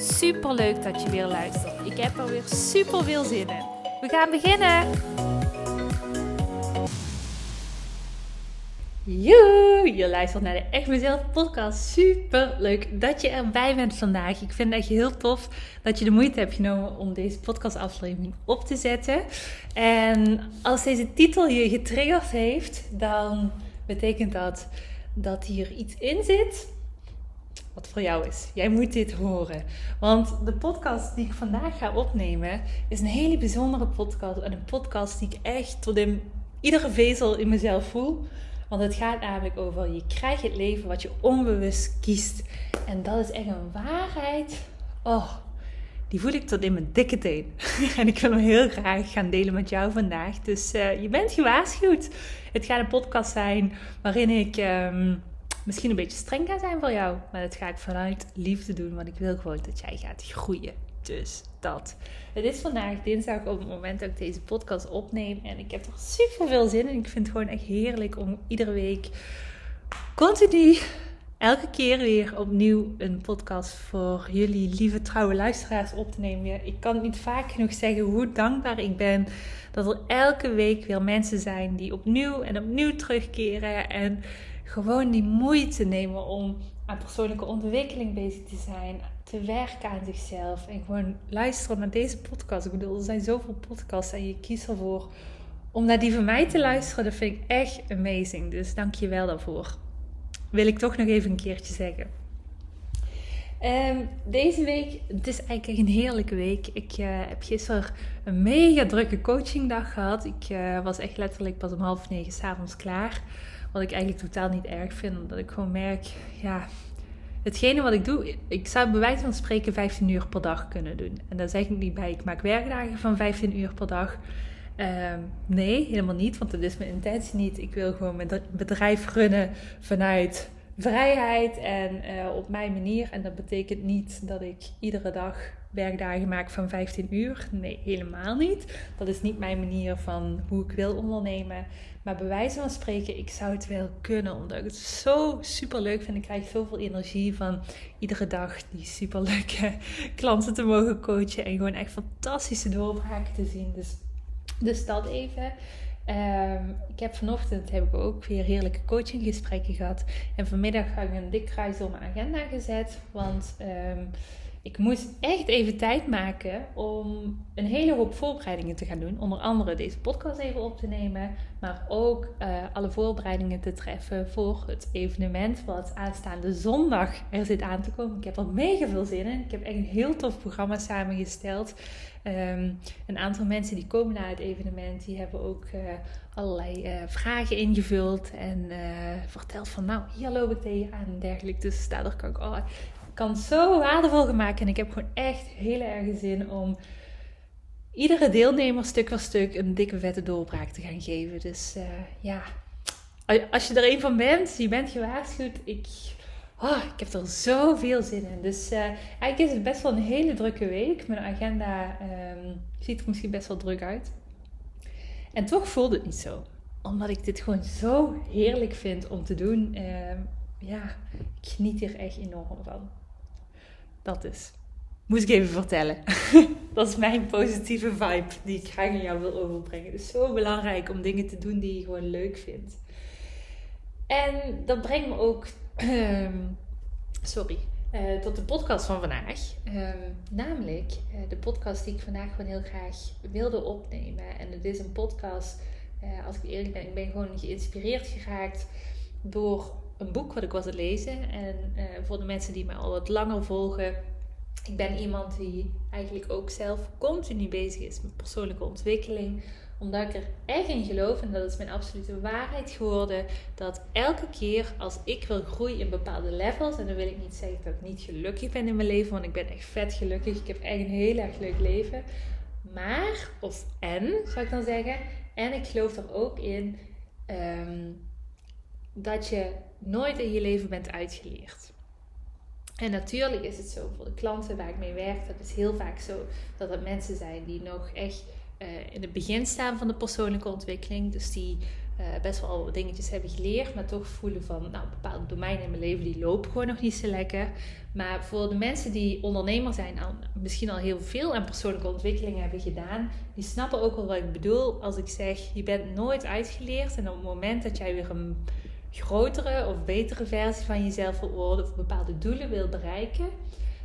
Super leuk dat je weer luistert. Ik heb er weer super veel zin in. We gaan beginnen. Joe, je luistert naar de Echt Mezelf podcast. Super leuk dat je erbij bent vandaag. Ik vind het echt heel tof dat je de moeite hebt genomen om deze podcastaflevering op te zetten. En als deze titel je getriggerd heeft, dan betekent dat dat hier iets in zit wat voor jou is. Jij moet dit horen. Want de podcast die ik vandaag ga opnemen is een hele bijzondere podcast. En een podcast die ik echt tot in iedere vezel in mezelf voel. Want het gaat namelijk over je krijgt het leven wat je onbewust kiest. En dat is echt een waarheid. Oh, die voel ik tot in mijn dikke teen. en ik wil hem heel graag gaan delen met jou vandaag. Dus uh, je bent gewaarschuwd. Het gaat een podcast zijn waarin ik um, misschien een beetje streng ga zijn voor jou. Maar dat ga ik vanuit liefde doen. Want ik wil gewoon dat jij gaat groeien. Dus dat. Het is vandaag dinsdag op het moment dat ik deze podcast opneem. En ik heb er super veel zin in. Ik vind het gewoon echt heerlijk om iedere week continu elke keer weer opnieuw een podcast voor jullie lieve trouwe luisteraars op te nemen. Ik kan niet vaak genoeg zeggen hoe dankbaar ik ben dat er elke week weer mensen zijn die opnieuw en opnieuw terugkeren en gewoon die moeite nemen om aan persoonlijke ontwikkeling bezig te zijn, te werken aan zichzelf en gewoon luisteren naar deze podcast. Ik bedoel, er zijn zoveel podcasts en je kiest ervoor om naar die van mij te luisteren. Dat vind ik echt amazing. Dus dank je wel daarvoor. Wil ik toch nog even een keertje zeggen. Um, deze week, het is eigenlijk een heerlijke week. Ik uh, heb gisteren een mega drukke coachingdag gehad. Ik uh, was echt letterlijk pas om half negen s'avonds klaar. Wat ik eigenlijk totaal niet erg vind. Omdat ik gewoon merk, ja, hetgene wat ik doe, ik zou bij wijze van spreken 15 uur per dag kunnen doen. En daar zeg ik niet bij, ik maak werkdagen van 15 uur per dag. Um, nee, helemaal niet, want dat is mijn intentie niet. Ik wil gewoon mijn bedrijf runnen vanuit vrijheid en uh, op mijn manier. En dat betekent niet dat ik iedere dag werkdagen maak van 15 uur. Nee, helemaal niet. Dat is niet mijn manier van hoe ik wil ondernemen. Maar bij wijze van spreken, ik zou het wel kunnen. Omdat ik het zo super leuk vind. Ik krijg zoveel energie van iedere dag die super leuke klanten te mogen coachen. En gewoon echt fantastische doorbraken te zien. Dus, dus dat even. Um, ik heb vanochtend heb ik ook weer heerlijke coachinggesprekken gehad. En vanmiddag ga ik een dik kruis op mijn agenda gezet. Want um, ik moest echt even tijd maken om een hele hoop voorbereidingen te gaan doen. Onder andere deze podcast even op te nemen. Maar ook uh, alle voorbereidingen te treffen voor het evenement wat aanstaande zondag er zit aan te komen. Ik heb er mega veel zin in. Ik heb echt een heel tof programma samengesteld. Um, een aantal mensen die komen naar het evenement, die hebben ook uh, allerlei uh, vragen ingevuld. En verteld van nou, hier loop ik tegenaan en dergelijke. Dus daardoor kan ik, oh, kan zo waardevol gemaakt. En ik heb gewoon echt heel erg zin om iedere deelnemer stuk voor stuk een dikke vette doorbraak te gaan geven. Dus uh, ja, als je er een van bent, je bent gewaarschuwd. Ik, oh, ik heb er zoveel zin in. Dus uh, eigenlijk is het best wel een hele drukke week. Mijn agenda um, ziet er misschien best wel druk uit. En toch voelt het niet zo. Omdat ik dit gewoon zo heerlijk vind om te doen. Uh, ja, ik geniet hier echt enorm van. Dat is. Moest ik even vertellen. dat is mijn positieve vibe die ik graag aan jou wil overbrengen. Het is zo belangrijk om dingen te doen die je gewoon leuk vindt. En dat brengt me ook, um, sorry, uh, tot de podcast van vandaag. Um, namelijk uh, de podcast die ik vandaag gewoon heel graag wilde opnemen. En het is een podcast, uh, als ik eerlijk ben, ik ben gewoon geïnspireerd geraakt door een boek wat ik was te lezen. En uh, voor de mensen die mij al wat langer volgen, ik ben iemand die eigenlijk ook zelf continu bezig is met persoonlijke ontwikkeling. Omdat ik er echt in geloof, en dat is mijn absolute waarheid geworden, dat elke keer als ik wil groeien in bepaalde levels, en dan wil ik niet zeggen dat ik niet gelukkig ben in mijn leven, want ik ben echt vet gelukkig. Ik heb echt een heel erg leuk leven. Maar, of en, zou ik dan zeggen, en ik geloof er ook in ehm, dat je nooit in je leven bent uitgeleerd. En natuurlijk is het zo voor de klanten waar ik mee werk, dat is heel vaak zo dat er mensen zijn die nog echt uh, in het begin staan van de persoonlijke ontwikkeling. Dus die uh, best wel wat dingetjes hebben geleerd, maar toch voelen van, nou, bepaalde domeinen in mijn leven die lopen gewoon nog niet zo lekker. Maar voor de mensen die ondernemer zijn, al, misschien al heel veel aan persoonlijke ontwikkeling hebben gedaan, die snappen ook wel wat ik bedoel als ik zeg, je bent nooit uitgeleerd en op het moment dat jij weer een grotere of betere versie van jezelf wil worden of bepaalde doelen wil bereiken,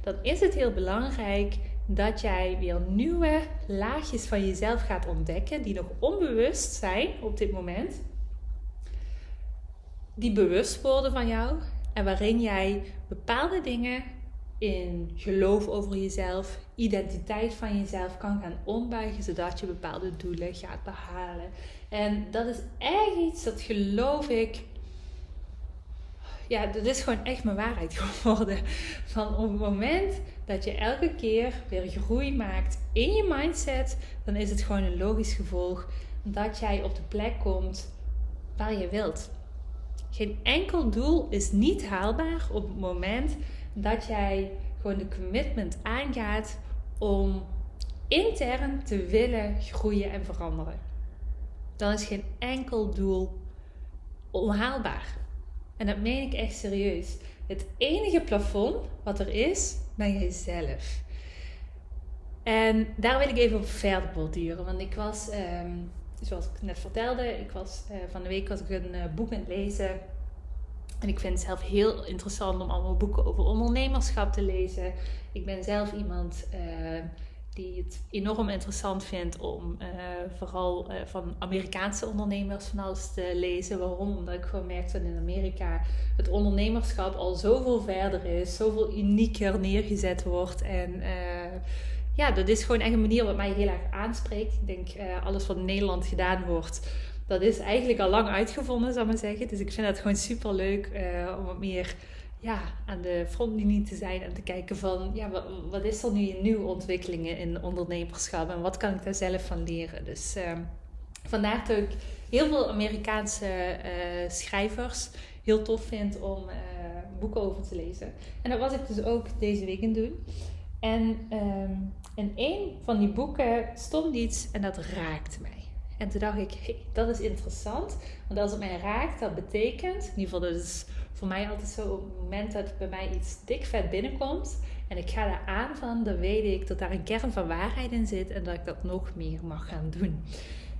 dan is het heel belangrijk dat jij weer nieuwe laagjes van jezelf gaat ontdekken die nog onbewust zijn op dit moment. Die bewust worden van jou en waarin jij bepaalde dingen in geloof over jezelf, identiteit van jezelf kan gaan ombuigen zodat je bepaalde doelen gaat behalen. En dat is echt iets dat geloof ik ja, dat is gewoon echt mijn waarheid geworden. Van op het moment dat je elke keer weer groei maakt in je mindset, dan is het gewoon een logisch gevolg dat jij op de plek komt waar je wilt. Geen enkel doel is niet haalbaar op het moment dat jij gewoon de commitment aangaat om intern te willen groeien en veranderen. Dan is geen enkel doel onhaalbaar. En dat meen ik echt serieus. Het enige plafond wat er is, ben jijzelf. En daar wil ik even op verder borduren. Want ik was, ehm, zoals ik net vertelde, ik was uh, van de week was ik een uh, boek aan het lezen. En ik vind het zelf heel interessant om allemaal boeken over ondernemerschap te lezen. Ik ben zelf iemand uh, die het enorm interessant vindt om uh, vooral uh, van Amerikaanse ondernemers van alles te lezen. Waarom? Omdat ik gewoon merk dat in Amerika het ondernemerschap al zoveel verder is, zoveel unieker neergezet wordt. En uh, ja, dat is gewoon echt een manier wat mij heel erg aanspreekt. Ik denk, alles wat in Nederland gedaan wordt, dat is eigenlijk al lang uitgevonden, zou ik maar zeggen. Dus ik vind het gewoon super leuk om wat meer ja, aan de frontlinie te zijn en te kijken van ja, wat, wat is er nu in nieuwe ontwikkelingen in ondernemerschap en wat kan ik daar zelf van leren. Dus uh, vandaar dat ik heel veel Amerikaanse uh, schrijvers heel tof vind om uh, boeken over te lezen. En dat was ik dus ook deze week in doen. En um, in een van die boeken stond iets en dat raakte mij. En toen dacht ik, hey, dat is interessant. Want als het mij raakt, dat betekent, in ieder geval dat is voor mij altijd zo op het moment dat bij mij iets dik vet binnenkomt en ik ga daar aan van, dan weet ik dat daar een kern van waarheid in zit en dat ik dat nog meer mag gaan doen.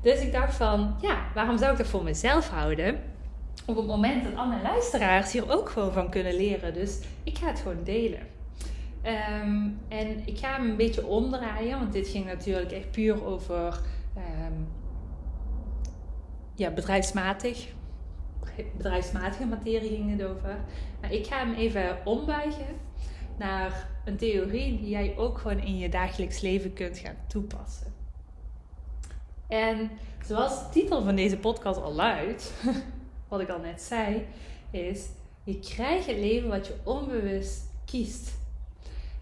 Dus ik dacht van, ja, waarom zou ik dat voor mezelf houden? Op het moment dat al luisteraars hier ook gewoon van kunnen leren. Dus ik ga het gewoon delen. Um, en ik ga hem een beetje omdraaien, want dit ging natuurlijk echt puur over um, ja, bedrijfsmatig bedrijfsmatige materie ging het over. Maar ik ga hem even ombuigen naar een theorie die jij ook gewoon in je dagelijks leven kunt gaan toepassen. En zoals de titel van deze podcast al luidt, wat ik al net zei, is: je krijgt het leven wat je onbewust kiest.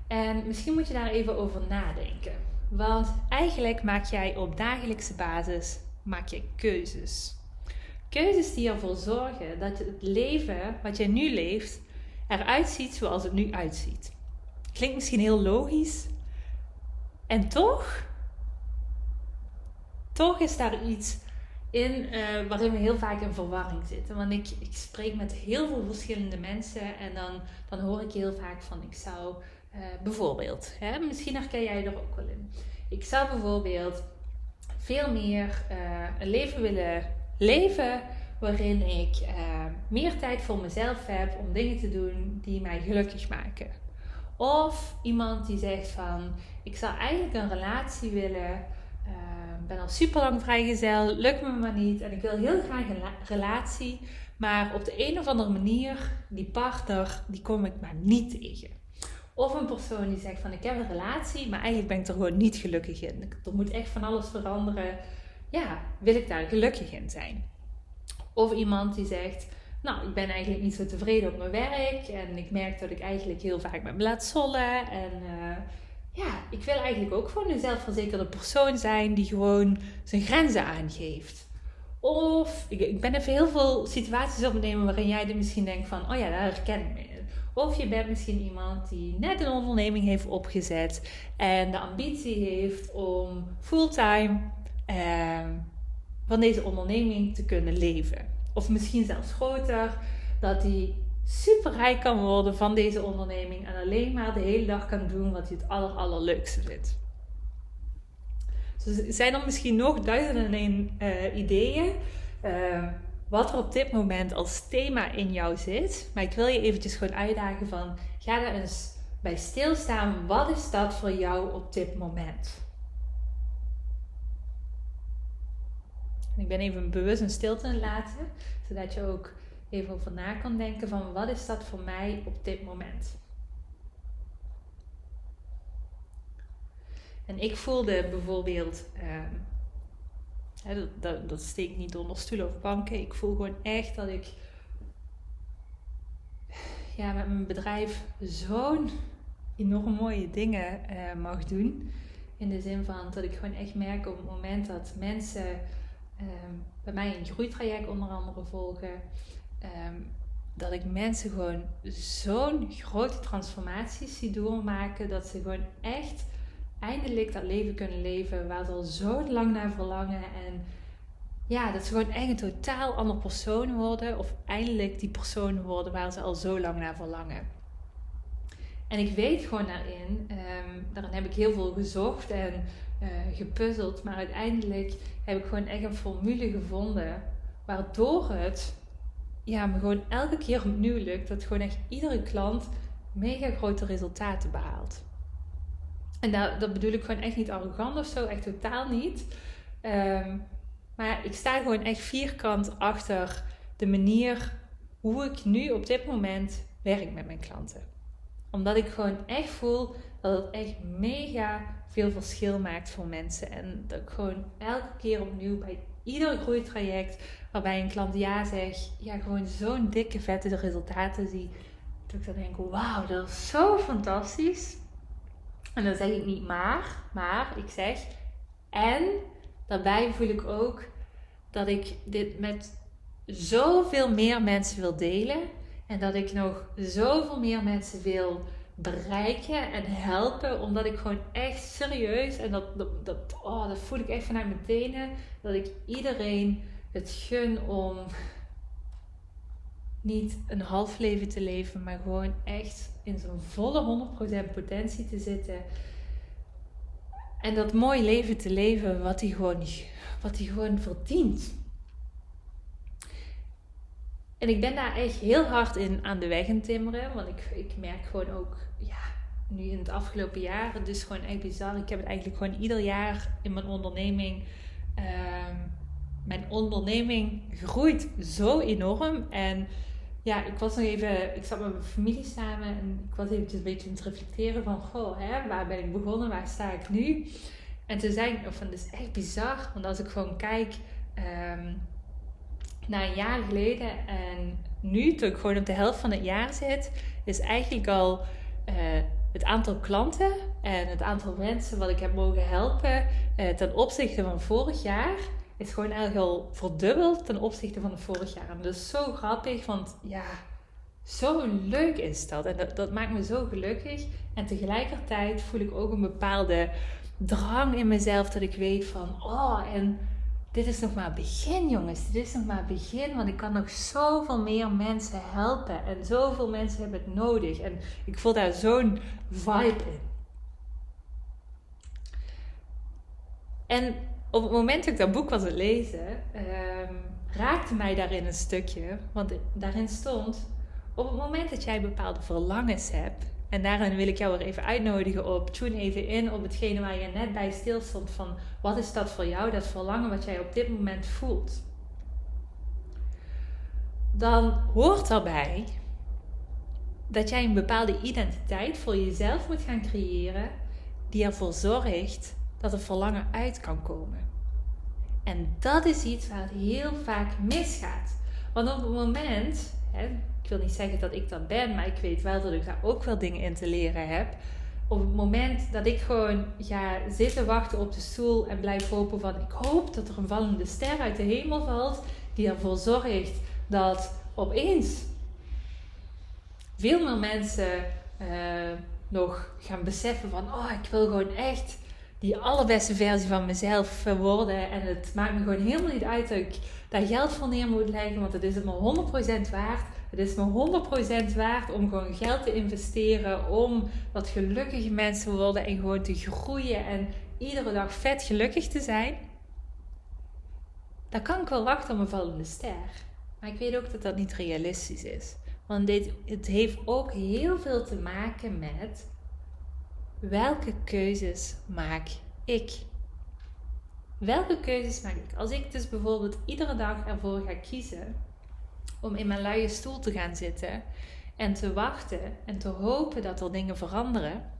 En misschien moet je daar even over nadenken. Want eigenlijk maak jij op dagelijkse basis maak je keuzes. Keuzes die ervoor zorgen dat het leven wat jij nu leeft eruit ziet zoals het nu uitziet. Klinkt misschien heel logisch. En toch, toch is daar iets in uh, waarin we heel vaak in verwarring zitten. Want ik, ik spreek met heel veel verschillende mensen en dan, dan hoor ik heel vaak van ik zou uh, bijvoorbeeld, hè, misschien herken jij er ook wel in. Ik zou bijvoorbeeld veel meer uh, een leven willen leven waarin ik uh, meer tijd voor mezelf heb om dingen te doen die mij gelukkig maken. Of iemand die zegt van ik zou eigenlijk een relatie willen. Uh, ben al super lang vrijgezel, lukt me maar niet. En ik wil heel graag een relatie. Maar op de een of andere manier, die partner, die kom ik maar niet tegen. Of een persoon die zegt van ik heb een relatie, maar eigenlijk ben ik er gewoon niet gelukkig in. Er moet echt van alles veranderen ja, wil ik daar gelukkig in zijn? Of iemand die zegt, nou, ik ben eigenlijk niet zo tevreden op mijn werk en ik merk dat ik eigenlijk heel vaak met me laat zollen. En uh, ja, ik wil eigenlijk ook gewoon een zelfverzekerde persoon zijn die gewoon zijn grenzen aangeeft. Of ik, ik ben even heel veel situaties opnemen waarin jij er misschien denkt van, oh ja, daar herken ik me of je bent misschien iemand die net een onderneming heeft opgezet en de ambitie heeft om fulltime eh, van deze onderneming te kunnen leven. Of misschien zelfs groter, dat hij super rijk kan worden van deze onderneming en alleen maar de hele dag kan doen wat hij het aller, allerleukste vindt. Dus er zijn er misschien nog duizenden en één uh, ideeën. Uh, wat er op dit moment als thema in jou zit. Maar ik wil je eventjes gewoon uitdagen van, ga daar eens bij stilstaan. Wat is dat voor jou op dit moment? Ik ben even bewust een stilte laten, zodat je ook even over na kan denken van, wat is dat voor mij op dit moment? En ik voelde bijvoorbeeld... Ehm, dat, dat, dat steekt niet onder stoelen of banken. Ik voel gewoon echt dat ik ja, met mijn bedrijf zo'n enorm mooie dingen uh, mag doen. In de zin van dat ik gewoon echt merk op het moment dat mensen ehm, bij mij een groeitraject onder andere volgen. Ehm, dat ik mensen gewoon zo'n grote transformaties zie doormaken. Dat ze gewoon echt eindelijk dat leven kunnen leven waar ze al zo lang naar verlangen. En ja, dat ze gewoon echt een totaal ander persoon worden. Of eindelijk die persoon worden waar ze al zo lang naar verlangen. En ik weet gewoon daarin, um, daarin heb ik heel veel gezocht en uh, gepuzzeld. Maar uiteindelijk heb ik gewoon echt een formule gevonden. Waardoor het ja, me gewoon elke keer opnieuw lukt. Dat gewoon echt iedere klant mega grote resultaten behaalt. En dat, dat bedoel ik gewoon echt niet arrogant of zo, echt totaal niet. Ehm, maar ik sta gewoon echt vierkant achter de manier hoe ik nu op dit moment werk met mijn klanten. Omdat ik gewoon echt voel dat het echt mega veel verschil maakt voor mensen. En dat ik gewoon elke keer opnieuw bij ieder groeitraject waarbij een klant ja zegt, ja, gewoon zo'n dikke vette resultaten zie. Dat ik dan denk, wauw, dat is zo fantastisch. En dan zeg ik niet maar, maar ik zeg en daarbij voel ik ook dat ik dit met zoveel meer mensen wil delen. En dat ik nog zoveel meer mensen wil bereiken en helpen. Omdat ik gewoon echt serieus, en dat, dat, dat, oh, dat voel ik echt vanuit mijn tenen, dat ik iedereen het gun om niet een half leven te leven, maar gewoon echt in zo'n volle 100% potentie te zitten. En dat mooie leven te leven wat hij gewoon, wat hij gewoon verdient. En ik ben daar echt heel hard in aan de weg in timmeren. Want ik, ik merk gewoon ook, ja, nu in het afgelopen jaar, het is gewoon echt bizar. Ik heb het eigenlijk gewoon ieder jaar in mijn onderneming. Ehm, mijn onderneming groeit zo enorm. En ja, ik was nog even, ik zat met mijn familie samen en ik was eventjes een beetje aan het reflecteren van, goh, hè, waar ben ik begonnen, waar sta ik nu? En toen zei ik, van, dat is echt bizar, want als ik gewoon kijk um, naar een jaar geleden en nu, toen ik gewoon op de helft van het jaar zit, is eigenlijk al uh, het aantal klanten en het aantal mensen wat ik heb mogen helpen uh, ten opzichte van vorig jaar is gewoon eigenlijk al verdubbeld ten opzichte van vorig jaar. En dat is zo grappig, want ja, zo leuk is dat. En dat, dat maakt me zo gelukkig. En tegelijkertijd voel ik ook een bepaalde drang in mezelf dat ik weet van, oh, en dit is nog maar begin, jongens. Dit is nog maar begin, want ik kan nog zoveel meer mensen helpen. En zoveel mensen hebben het nodig. En ik voel daar zo'n vibe in. En op het moment dat ik dat boek was te lezen, um, raakte mij daarin een stukje. Want daarin stond: op het moment dat jij bepaalde verlangens hebt, en daarin wil ik jou weer even uitnodigen op, tune even in op hetgene waar je net bij stilstond van wat is dat voor jou, dat verlangen wat jij op dit moment voelt. Dan hoort daarbij dat jij een bepaalde identiteit voor jezelf moet gaan creëren die ervoor zorgt dat het verlangen uit kan komen. En dat is iets waar het heel vaak misgaat. Want op het moment, hè, wil niet zeggen dat ik dat ben, maar ik weet wel dat ik daar ook wel dingen in te leren heb. Op het moment dat ik gewoon ga zitten wachten op de stoel en blijf hopen van ik hoop dat er een vallende ster uit de hemel valt, die ervoor zorgt dat opeens veel meer mensen uh, nog gaan beseffen van oh ik wil gewoon echt die allerbeste versie van mezelf worden. En het maakt me gewoon helemaal niet uit dat ik daar geld voor neer moet leggen, want het is het me 100% waard. Het is me 100% waard om gewoon geld te investeren, om wat gelukkige mensen te worden en gewoon te groeien en iedere dag vet gelukkig te zijn. Dan kan ik wel wachten op een vallende ster. Maar ik weet ook dat dat niet realistisch is. Want dit, het heeft ook heel veel te maken met welke keuzes maak ik? Welke keuzes maak ik? Als ik dus bijvoorbeeld iedere dag ervoor ga kiezen om in mijn luie stoel te gaan zitten en te wachten en te hopen dat er dingen veranderen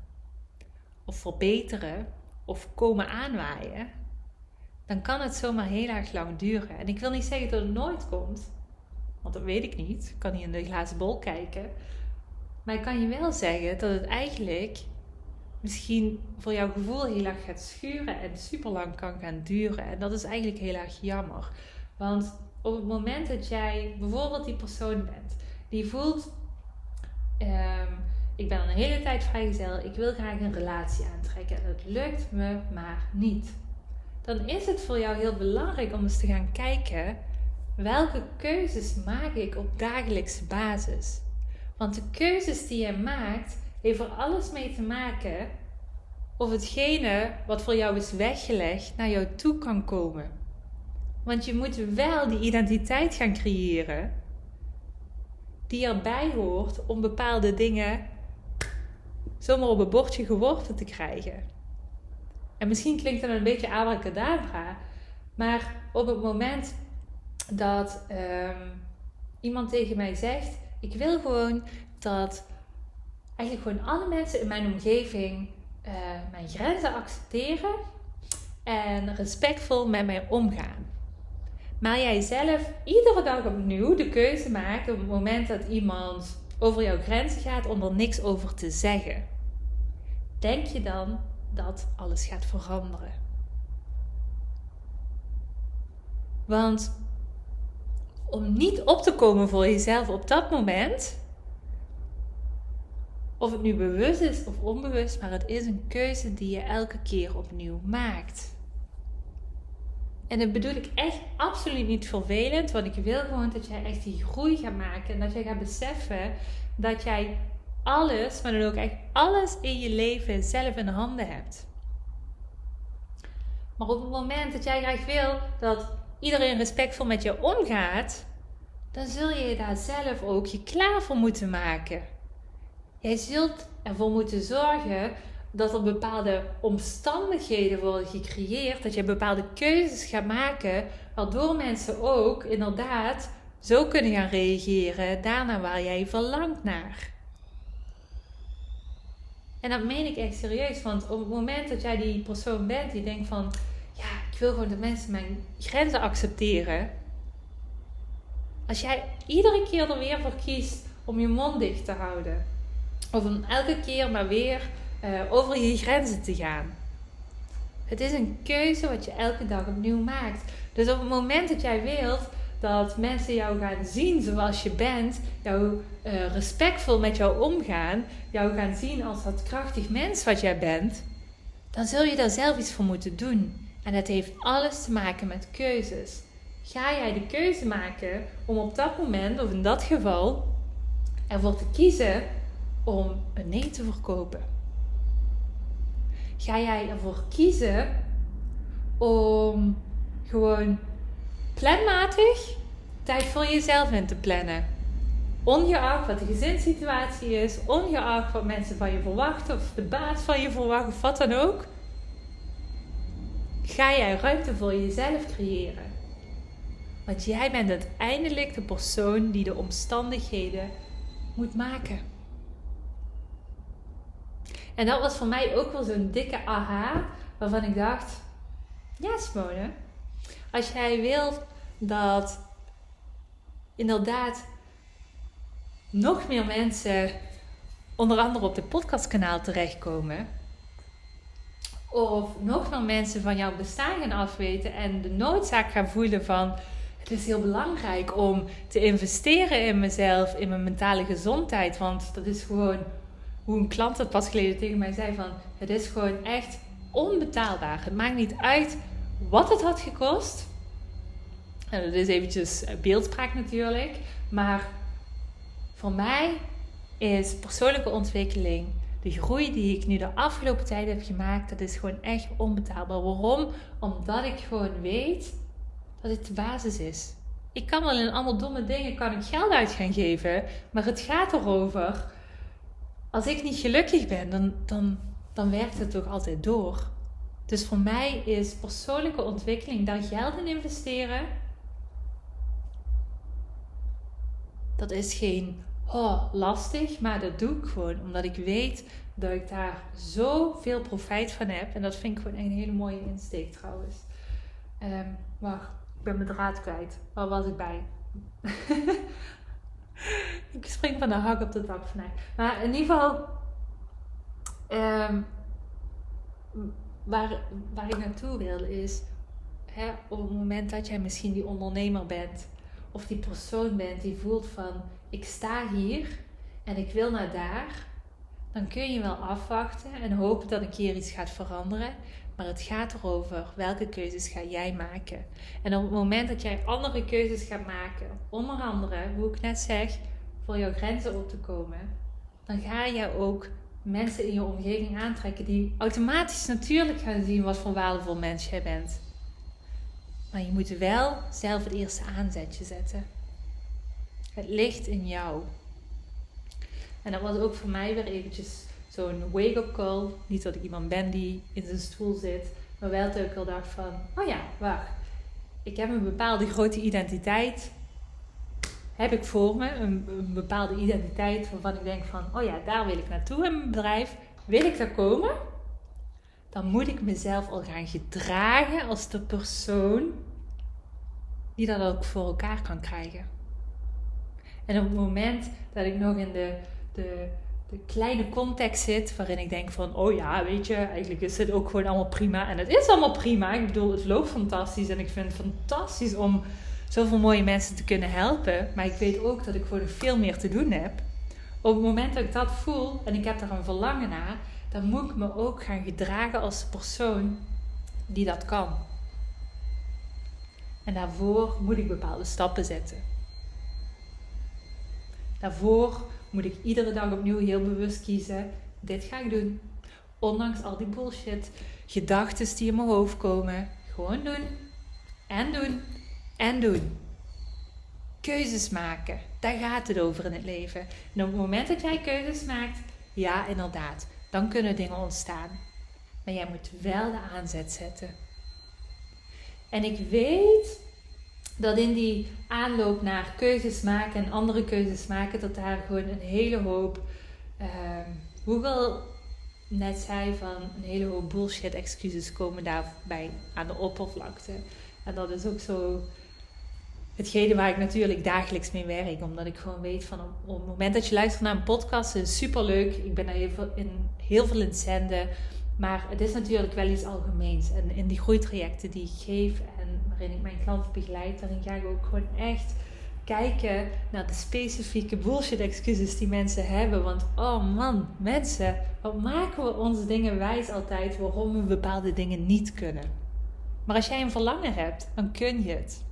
of verbeteren of komen aanwaaien, dan kan het zomaar heel erg lang duren. En ik wil niet zeggen dat het nooit komt, want dat weet ik niet. Ik kan niet in de glazen bol kijken. Maar ik kan je wel zeggen dat het eigenlijk misschien voor jouw gevoel heel erg gaat schuren en super lang kan gaan duren. En dat is eigenlijk heel erg jammer. Want op het moment dat jij bijvoorbeeld die persoon bent die voelt: um, ik ben al een hele tijd vrijgezel, ik wil graag een relatie aantrekken en het lukt me maar niet. Dan is het voor jou heel belangrijk om eens te gaan kijken welke keuzes maak ik op dagelijkse basis. Want de keuzes die je maakt, heeft er alles mee te maken of hetgene wat voor jou is weggelegd naar jou toe kan komen. Want je moet wel die identiteit gaan creëren die erbij hoort om bepaalde dingen zomaar op een bordje geworpen te krijgen. En misschien klinkt dat een beetje abracadabra, maar op het moment dat um, iemand tegen mij zegt: Ik wil gewoon dat eigenlijk gewoon alle mensen in mijn omgeving uh, mijn grenzen accepteren en respectvol met mij omgaan. Maar jij zelf iedere dag opnieuw de keuze maakt op het moment dat iemand over jouw grenzen gaat om er niks over te zeggen. Denk je dan dat alles gaat veranderen? Want om niet op te komen voor jezelf op dat moment, of het nu bewust is of onbewust, maar het is een keuze die je elke keer opnieuw maakt. En dat bedoel ik echt absoluut niet vervelend, want ik wil gewoon dat jij echt die groei gaat maken en dat jij gaat beseffen dat jij alles, maar dan ook echt alles in je leven zelf in de handen hebt. Maar op het moment dat jij graag wil dat iedereen respectvol met je omgaat, dan zul je daar zelf ook je klaar voor moeten maken. Jij zult ervoor moeten zorgen dat er bepaalde omstandigheden worden gecreëerd, dat je bepaalde keuzes gaat maken, waardoor mensen ook inderdaad zo kunnen gaan reageren daarna waar jij verlangt naar. En dat meen ik echt serieus, want op het moment dat jij die persoon bent die denkt van, ja, ik wil gewoon dat mensen mijn grenzen accepteren. Als jij iedere keer er weer voor kiest om je mond dicht te houden, of om elke keer maar weer uh, over je grenzen te gaan. Het is een keuze wat je elke dag opnieuw maakt. Dus op het moment dat jij wilt dat mensen jou gaan zien zoals je bent, jou uh, respectvol met jou omgaan, jou gaan zien als dat krachtig mens wat jij bent, dan zul je daar zelf iets voor moeten doen. En dat heeft alles te maken met keuzes. Ga jij de keuze maken om op dat moment, of in dat geval, ervoor te kiezen om een nee te verkopen? Ga jij ervoor kiezen om gewoon planmatig tijd voor jezelf in te plannen? Ongeacht wat de gezinssituatie is, ongeacht wat mensen van je verwachten of de baas van je verwacht of wat dan ook, ga jij ruimte voor jezelf creëren. Want jij bent uiteindelijk de persoon die de omstandigheden moet maken. En dat was voor mij ook wel zo'n dikke aha, waarvan ik dacht: ja, Simone, Als jij wilt dat inderdaad nog meer mensen onder andere op de podcastkanaal terechtkomen. Of nog meer mensen van jouw bestaan gaan afweten en de noodzaak gaan voelen van het is heel belangrijk om te investeren in mezelf, in mijn mentale gezondheid. Want dat is gewoon een klant dat pas geleden tegen mij zei van het is gewoon echt onbetaalbaar. Het maakt niet uit wat het had gekost. En dat is eventjes beeldspraak natuurlijk. Maar voor mij is persoonlijke ontwikkeling, de groei die ik nu de afgelopen tijd heb gemaakt, dat is gewoon echt onbetaalbaar. Waarom? Omdat ik gewoon weet dat het de basis is. Ik kan wel in allemaal domme dingen kan ik geld uit gaan geven, maar het gaat erover. Als ik niet gelukkig ben, dan, dan, dan werkt het toch altijd door. Dus voor mij is persoonlijke ontwikkeling daar geld in investeren. Dat is geen oh, lastig, maar dat doe ik gewoon omdat ik weet dat ik daar zoveel profijt van heb. En dat vind ik gewoon een hele mooie insteek trouwens. Um, wacht, ik ben mijn draad kwijt. Waar was ik bij? ik spring van de hak op de dak vanuit. Maar in ieder geval, um, waar, waar ik naartoe wil is, hè, op het moment dat jij misschien die ondernemer bent, of die persoon bent die voelt van, ik sta hier en ik wil naar daar, dan kun je wel afwachten en hopen dat een keer iets gaat veranderen. Maar het gaat erover welke keuzes ga jij maken. En op het moment dat jij andere keuzes gaat maken, onder andere, hoe ik net zeg, voor jouw grenzen op te komen, dan ga je ook mensen in je omgeving aantrekken die automatisch natuurlijk gaan zien wat voor waardevol mens jij bent. Maar je moet wel zelf het eerste aanzetje zetten. Het ligt in jou. En dat was ook voor mij weer eventjes zo'n wake-up call. Niet dat ik iemand ben die in zijn stoel zit, maar wel dat ik al dacht van, oh ja, wacht. Ik heb een bepaalde grote identiteit. Heb ik voor me een, bepaalde identiteit waarvan ik denk van, oh ja, daar wil ik naartoe in mijn bedrijf. Wil ik daar komen? Dan moet ik mezelf al gaan gedragen als de persoon die dat ook voor elkaar kan krijgen. En op het moment dat ik nog in de, de de kleine context zit waarin ik denk van, oh ja, weet je, eigenlijk is het ook gewoon allemaal prima. En het is allemaal prima. Ik bedoel, het loopt fantastisch en ik vind het fantastisch om zoveel mooie mensen te kunnen helpen. Maar ik weet ook dat ik gewoon nog veel meer te doen heb. Op het moment dat ik dat voel en ik heb daar een verlangen naar, dan moet ik me ook gaan gedragen als de persoon die dat kan. En daarvoor moet ik bepaalde stappen zetten. Daarvoor moet ik iedere dag opnieuw heel bewust kiezen: dit ga ik doen. Ondanks al die bullshit, gedachten die in mijn hoofd komen. Gewoon doen. En doen. En doen. Keuzes maken. Daar gaat het over in het leven. En op het moment dat jij keuzes maakt, ja, inderdaad, dan kunnen dingen ontstaan. Maar jij moet wel de aanzet zetten. En ik weet dat in die aanloop naar keuzes maken en andere keuzes maken, dat daar gewoon een hele hoop, uh, Google net zei van een hele hoop bullshit excuses komen daarbij aan de oppervlakte. En dat is ook zo hetgene waar ik natuurlijk dagelijks mee werk. Omdat ik gewoon weet van op, het moment dat je luistert naar een podcast, is super leuk. Ik ben daar heel veel in, heel veel in zenden. Maar het is natuurlijk wel iets algemeens. En in die groeitrajecten die ik geef en waarin ik mijn klanten begeleid, daarin ga ik ook gewoon echt kijken naar de specifieke bullshit excuses die mensen hebben. Want oh man, mensen, wat maken we onze dingen wijs altijd waarom we bepaalde dingen niet kunnen. Maar als jij een verlangen hebt, dan kun je het.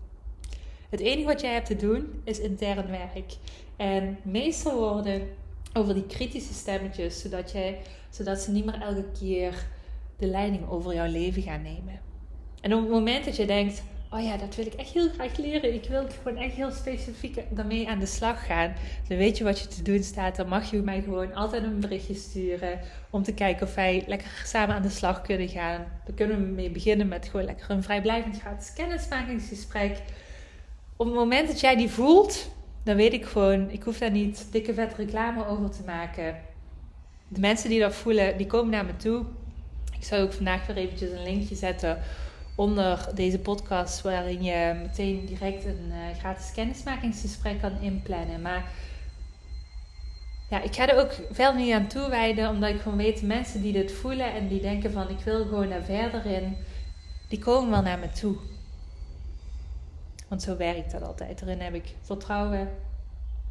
Het enige wat jij hebt te doen is intern werk. En meester worden over die kritische stemmetjes, zodat, jij, zodat ze niet meer elke keer de leiding over jouw leven gaan nemen. En op het moment dat je denkt, oh ja, dat wil ik echt heel graag leren. Ik wil gewoon echt heel specifiek daarmee aan de slag gaan. Dan weet je wat je te doen staat. Dan mag je mij gewoon altijd een berichtje sturen. Om te kijken of wij lekker samen aan de slag kunnen gaan. Dan kunnen we mee beginnen met gewoon lekker een vrijblijvend gratis kennismakingsgesprek. Op het moment dat jij die voelt, dan weet ik gewoon, ik hoef daar niet dikke vet reclame over te maken. De mensen die dat voelen, die komen naar me toe. Ik zal ook vandaag weer eventjes een linkje zetten onder deze podcast, waarin je meteen direct een uh, gratis kennismakingsgesprek kan inplannen. Maar ja, ik ga er ook veel niet aan toewijden, omdat ik gewoon weet, mensen die dit voelen en die denken van ik wil gewoon daar verder in, die komen wel naar me toe. Want zo werkt dat altijd. Daarin heb ik vertrouwen.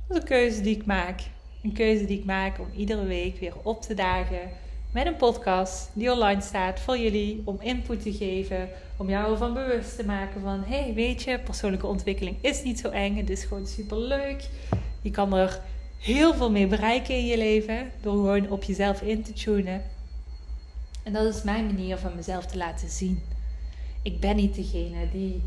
Dat is een keuze die ik maak. Een keuze die ik maak om iedere week weer op te dagen met een podcast die online staat voor jullie. Om input te geven, om jou ervan bewust te maken van... hey, weet je, persoonlijke ontwikkeling is niet zo eng. Het is gewoon super leuk. Je kan er heel veel mee bereiken in je leven door gewoon op jezelf in te tunen. En dat is mijn manier van mezelf te laten zien. Ik ben niet degene die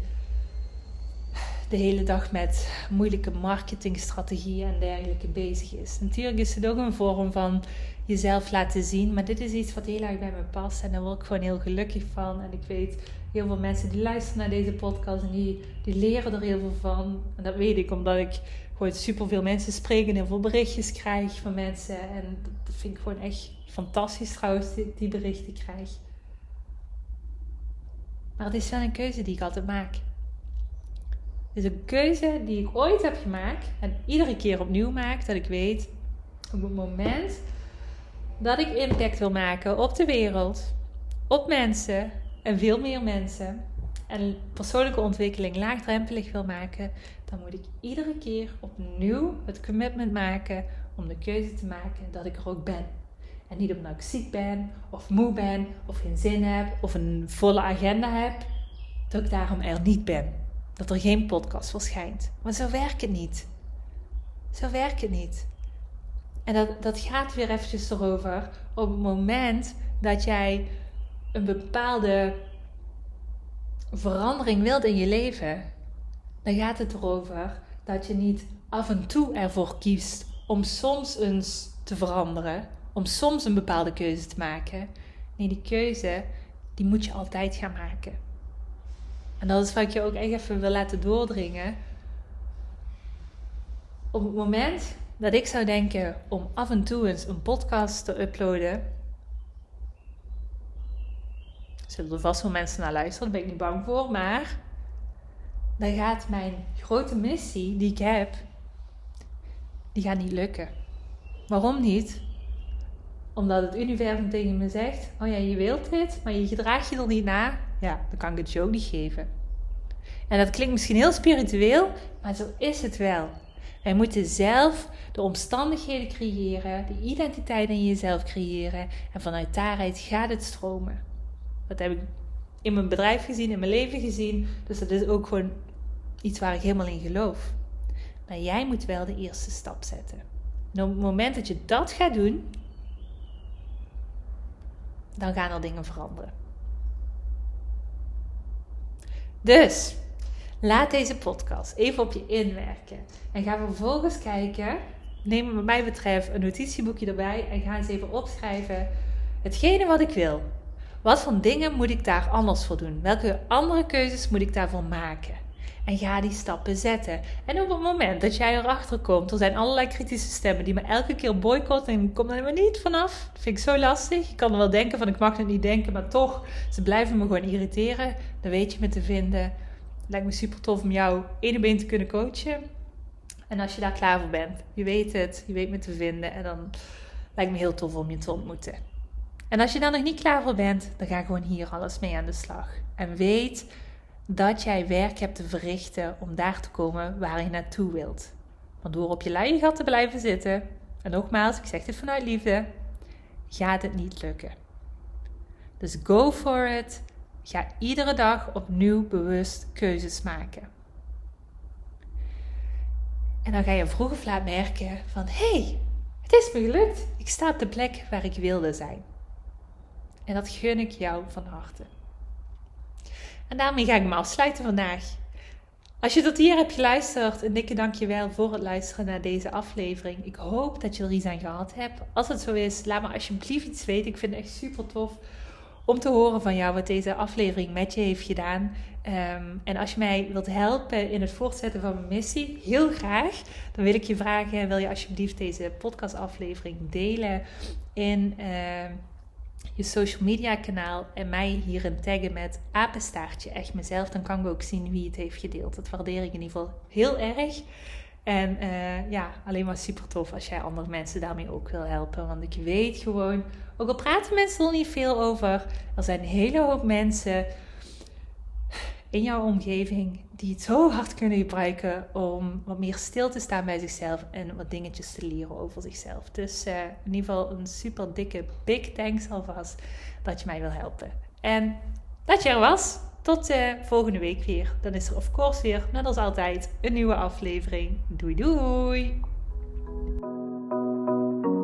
de hele dag met moeilijke marketingstrategieën en dergelijke bezig is. Natuurlijk is het ook een vorm van jezelf laten zien, maar dit is iets wat heel erg bij me past en daar word ik gewoon heel gelukkig van. En ik weet heel veel mensen die luisteren naar deze podcast en die, die leren er heel veel van. En dat weet ik omdat ik gewoon super veel mensen spreek en heel veel berichtjes krijg van mensen. En dat vind ik gewoon echt fantastisch trouwens, die, die berichten krijg. Maar het is wel een keuze die ik altijd maak. Is een keuze die ik ooit heb gemaakt en iedere keer opnieuw maak. Dat ik weet, op het moment dat ik impact wil maken op de wereld, op mensen en veel meer mensen. En persoonlijke ontwikkeling laagdrempelig wil maken, dan moet ik iedere keer opnieuw het commitment maken om de keuze te maken dat ik er ook ben. En niet omdat ik ziek ben, of moe ben, of geen zin heb, of een volle agenda heb, dat ik daarom er niet ben dat er geen podcast verschijnt. Maar zo werkt het niet. Zo werkt het niet. En dat, dat gaat weer eventjes erover op het moment dat jij een bepaalde verandering wilt in je leven, dan gaat het erover dat je niet af en toe ervoor kiest om soms eens te veranderen, om soms een bepaalde keuze te maken. Nee, die keuze, die moet je altijd gaan maken. En dat is wat ik je ook echt even wil laten doordringen. Op het moment dat ik zou denken om af en toe eens een podcast te uploaden, zullen er vast wel mensen naar luisteren, daar ben ik niet bang voor, maar dan gaat mijn grote missie die ik heb, die gaat niet lukken. Waarom niet? Omdat het universum tegen me zegt: Oh ja, je wilt dit, maar je gedraagt je er niet na ja, dan kan ik het je ook niet geven. En dat klinkt misschien heel spiritueel, maar zo is het wel. Wij moeten zelf de omstandigheden creëren, de identiteit in jezelf creëren. En vanuit daaruit gaat het stromen. Dat heb ik in mijn bedrijf gezien, in mijn leven gezien. Dus dat is ook gewoon iets waar ik helemaal in geloof. Maar jij moet wel de eerste stap zetten. En op het moment dat je dat gaat doen, dan gaan er dingen veranderen. Dus laat deze podcast even op je inwerken. En ga vervolgens kijken. Neem wat mij betreft een notitieboekje erbij. En ga eens even opschrijven. Hetgene wat ik wil. Wat voor dingen moet ik daar anders voor doen? Welke andere keuzes moet ik daarvoor maken? En ga die stappen zetten. En op het moment dat jij erachter komt, er zijn allerlei kritische stemmen die me elke keer boycotten en ik kom er helemaal niet vanaf. Dat vind ik zo lastig. Ik kan er wel denken van ik mag het niet denken, maar toch, ze blijven me gewoon irriteren. Dan weet je me te vinden. Lijkt me super tof om jou één been te kunnen coachen. En als je daar klaar voor bent, je weet het, je weet me te vinden. En dan lijkt me heel tof om je te ontmoeten. En als je daar nog niet klaar voor bent, dan ga gewoon hier alles mee aan de slag. En weet dat jij werk hebt te verrichten om daar te komen waar je naartoe wilt. Want door op je luie gat te blijven zitten, en nogmaals, ik zeg dit vanuit liefde, gaat het niet lukken. Dus go for it. Ga iedere dag opnieuw bewust keuzes maken. En dan ga je vroeg of laat merken van hey, het is me gelukt. Ik sta op de plek waar ik wilde zijn. En dat gun ik jou van harte. En daarmee ga ik me afsluiten vandaag. Als je tot hier hebt geluisterd, een dikke dankjewel voor het luisteren naar deze aflevering. Ik hoop dat je er iets aan gehad hebt. Als het zo is, laat me alsjeblieft iets weten. Ik vind het echt super tof om te horen van jou wat deze aflevering met je heeft gedaan. Ehm, en als je mij wilt helpen in het voortzetten van mijn missie, heel graag. Dan wil ik je vragen, wil je alsjeblieft deze podcastaflevering delen in... Uh, je social media kanaal en mij hierin taggen met apenstaartje echt mezelf, dan kan ik ook zien wie het heeft gedeeld. Dat waardeer ik in ieder geval heel erg. En uh, ja, alleen maar super tof als jij andere mensen daarmee ook wil helpen. Want ik weet gewoon, ook al praten mensen er niet veel over, er zijn een hele hoop mensen in jouw omgeving die het zo hard kunnen gebruiken om wat meer stil te staan bij zichzelf en wat dingetjes te leren over zichzelf. Dus uh, in ieder geval een super dikke big thanks alvast dat je mij wil helpen. En dat je er was. Tot uh, volgende week weer. Dan is er of course weer, net als altijd, een nieuwe aflevering. Doei doei!